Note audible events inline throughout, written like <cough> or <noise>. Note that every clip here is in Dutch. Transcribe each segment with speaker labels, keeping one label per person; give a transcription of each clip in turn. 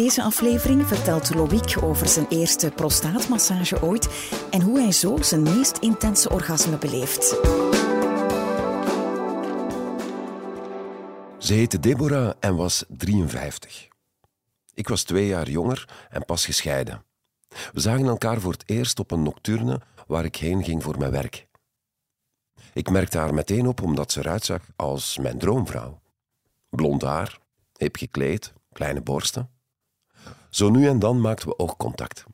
Speaker 1: Deze aflevering vertelt Loïc over zijn eerste prostaatmassage ooit en hoe hij zo zijn meest intense orgasme beleeft.
Speaker 2: Ze heette Deborah en was 53. Ik was twee jaar jonger en pas gescheiden. We zagen elkaar voor het eerst op een nocturne waar ik heen ging voor mijn werk. Ik merkte haar meteen op omdat ze eruit zag als mijn droomvrouw. Blond haar, hip gekleed, kleine borsten. Zo nu en dan maakten we oogcontact.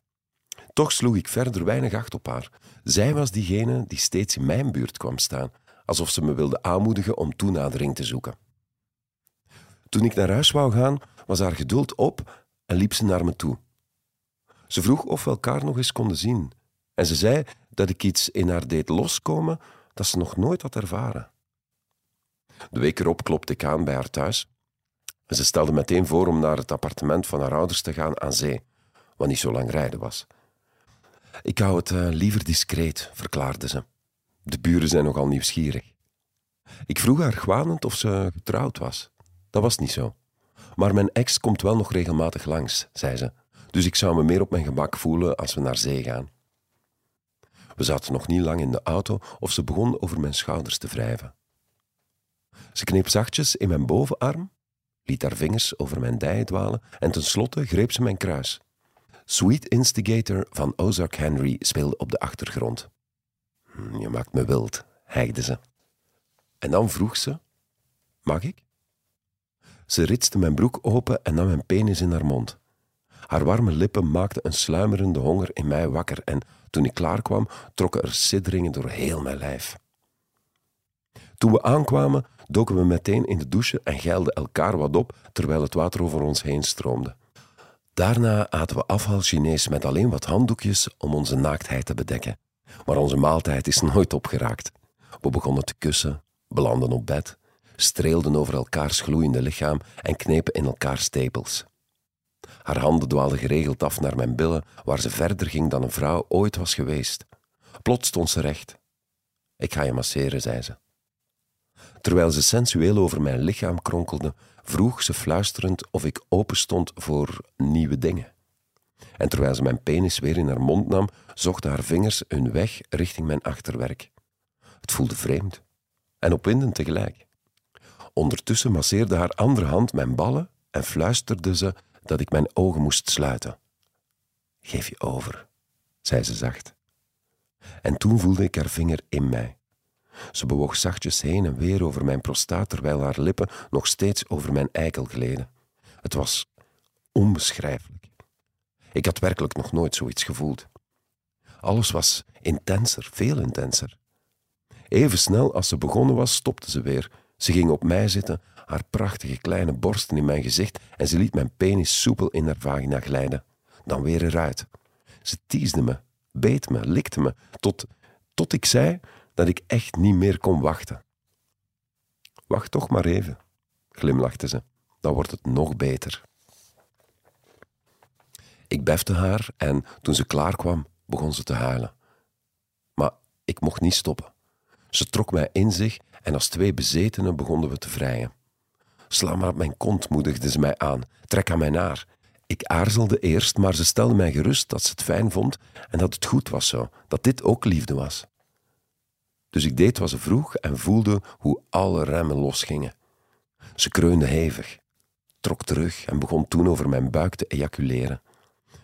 Speaker 2: Toch sloeg ik verder weinig acht op haar. Zij was diegene die steeds in mijn buurt kwam staan, alsof ze me wilde aanmoedigen om toenadering te zoeken. Toen ik naar huis wou gaan, was haar geduld op en liep ze naar me toe. Ze vroeg of we elkaar nog eens konden zien en ze zei dat ik iets in haar deed loskomen dat ze nog nooit had ervaren. De week erop klopte ik aan bij haar thuis ze stelde meteen voor om naar het appartement van haar ouders te gaan aan zee, wat niet zo lang rijden was. Ik hou het uh, liever discreet, verklaarde ze. De buren zijn nogal nieuwsgierig. Ik vroeg haar gwanend of ze getrouwd was. Dat was niet zo. Maar mijn ex komt wel nog regelmatig langs, zei ze. Dus ik zou me meer op mijn gemak voelen als we naar zee gaan. We zaten nog niet lang in de auto of ze begon over mijn schouders te wrijven. Ze kneep zachtjes in mijn bovenarm liet haar vingers over mijn dijen dwalen en tenslotte greep ze mijn kruis. Sweet Instigator van Ozark Henry speelde op de achtergrond. Hm, je maakt me wild, hijgde ze. En dan vroeg ze: Mag ik? Ze ritste mijn broek open en nam mijn penis in haar mond. Haar warme lippen maakten een sluimerende honger in mij wakker en toen ik klaar kwam, trokken er sidderingen door heel mijn lijf. Toen we aankwamen, doken we meteen in de douche en geilden elkaar wat op terwijl het water over ons heen stroomde. Daarna aten we afhaal Chinees met alleen wat handdoekjes om onze naaktheid te bedekken. Maar onze maaltijd is <laughs> nooit opgeraakt. We begonnen te kussen, belanden op bed, streelden over elkaars gloeiende lichaam en knepen in elkaars tepels. Haar handen dwaalden geregeld af naar mijn billen, waar ze verder ging dan een vrouw ooit was geweest. Plots stond ze recht. Ik ga je masseren, zei ze. Terwijl ze sensueel over mijn lichaam kronkelde, vroeg ze fluisterend of ik open stond voor nieuwe dingen. En terwijl ze mijn penis weer in haar mond nam, zochten haar vingers hun weg richting mijn achterwerk. Het voelde vreemd en opwindend tegelijk. Ondertussen masseerde haar andere hand mijn ballen en fluisterde ze dat ik mijn ogen moest sluiten. Geef je over, zei ze zacht. En toen voelde ik haar vinger in mij. Ze bewoog zachtjes heen en weer over mijn prostaat, terwijl haar lippen nog steeds over mijn eikel gleden. Het was onbeschrijfelijk. Ik had werkelijk nog nooit zoiets gevoeld. Alles was intenser, veel intenser. Even snel als ze begonnen was, stopte ze weer. Ze ging op mij zitten, haar prachtige kleine borsten in mijn gezicht en ze liet mijn penis soepel in haar vagina glijden. Dan weer eruit. Ze tiesde me, beet me, likte me, tot, tot ik zei dat ik echt niet meer kon wachten. Wacht toch maar even, glimlachte ze, dan wordt het nog beter. Ik befte haar en toen ze klaar kwam, begon ze te huilen. Maar ik mocht niet stoppen. Ze trok mij in zich en als twee bezetenen begonnen we te vrijen. Sla maar op mijn kont, moedigde ze mij aan. Trek aan mijn naar. Ik aarzelde eerst, maar ze stelde mij gerust dat ze het fijn vond en dat het goed was zo, dat dit ook liefde was. Dus ik deed wat ze vroeg en voelde hoe alle remmen losgingen. Ze kreunde hevig, trok terug en begon toen over mijn buik te ejaculeren.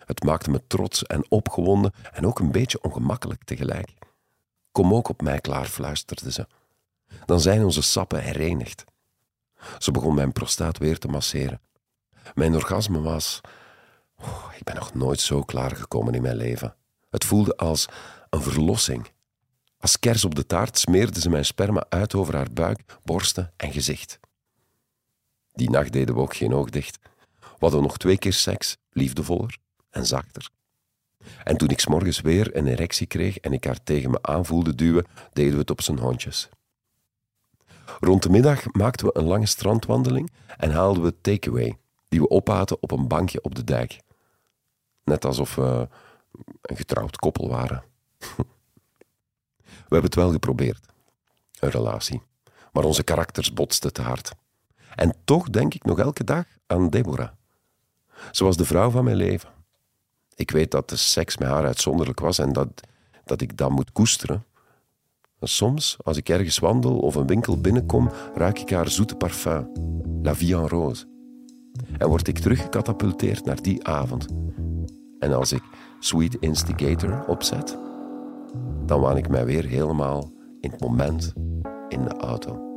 Speaker 2: Het maakte me trots en opgewonden en ook een beetje ongemakkelijk tegelijk. Kom ook op mij klaar, fluisterde ze. Dan zijn onze sappen herenigd. Ze begon mijn prostaat weer te masseren. Mijn orgasme was. Oh, ik ben nog nooit zo klaargekomen in mijn leven. Het voelde als een verlossing. Als kers op de taart smeerde ze mijn sperma uit over haar buik, borsten en gezicht. Die nacht deden we ook geen oog dicht. We hadden nog twee keer seks, liefdevoller en zachter. En toen ik s'morgens weer een erectie kreeg en ik haar tegen me aanvoelde duwen, deden we het op zijn hondjes. Rond de middag maakten we een lange strandwandeling en haalden we takeaway, die we opaten op een bankje op de dijk. Net alsof we een getrouwd koppel waren. <laughs> We hebben het wel geprobeerd, een relatie, maar onze karakters botsten te hard. En toch denk ik nog elke dag aan Deborah. Ze was de vrouw van mijn leven. Ik weet dat de seks met haar uitzonderlijk was en dat, dat ik dat moet koesteren. soms, als ik ergens wandel of een winkel binnenkom, ruik ik haar zoete parfum, La Vie en Rose. En word ik teruggecatapulteerd naar die avond. En als ik Sweet Instigator opzet, dan waan ik mij weer helemaal in het moment in de auto.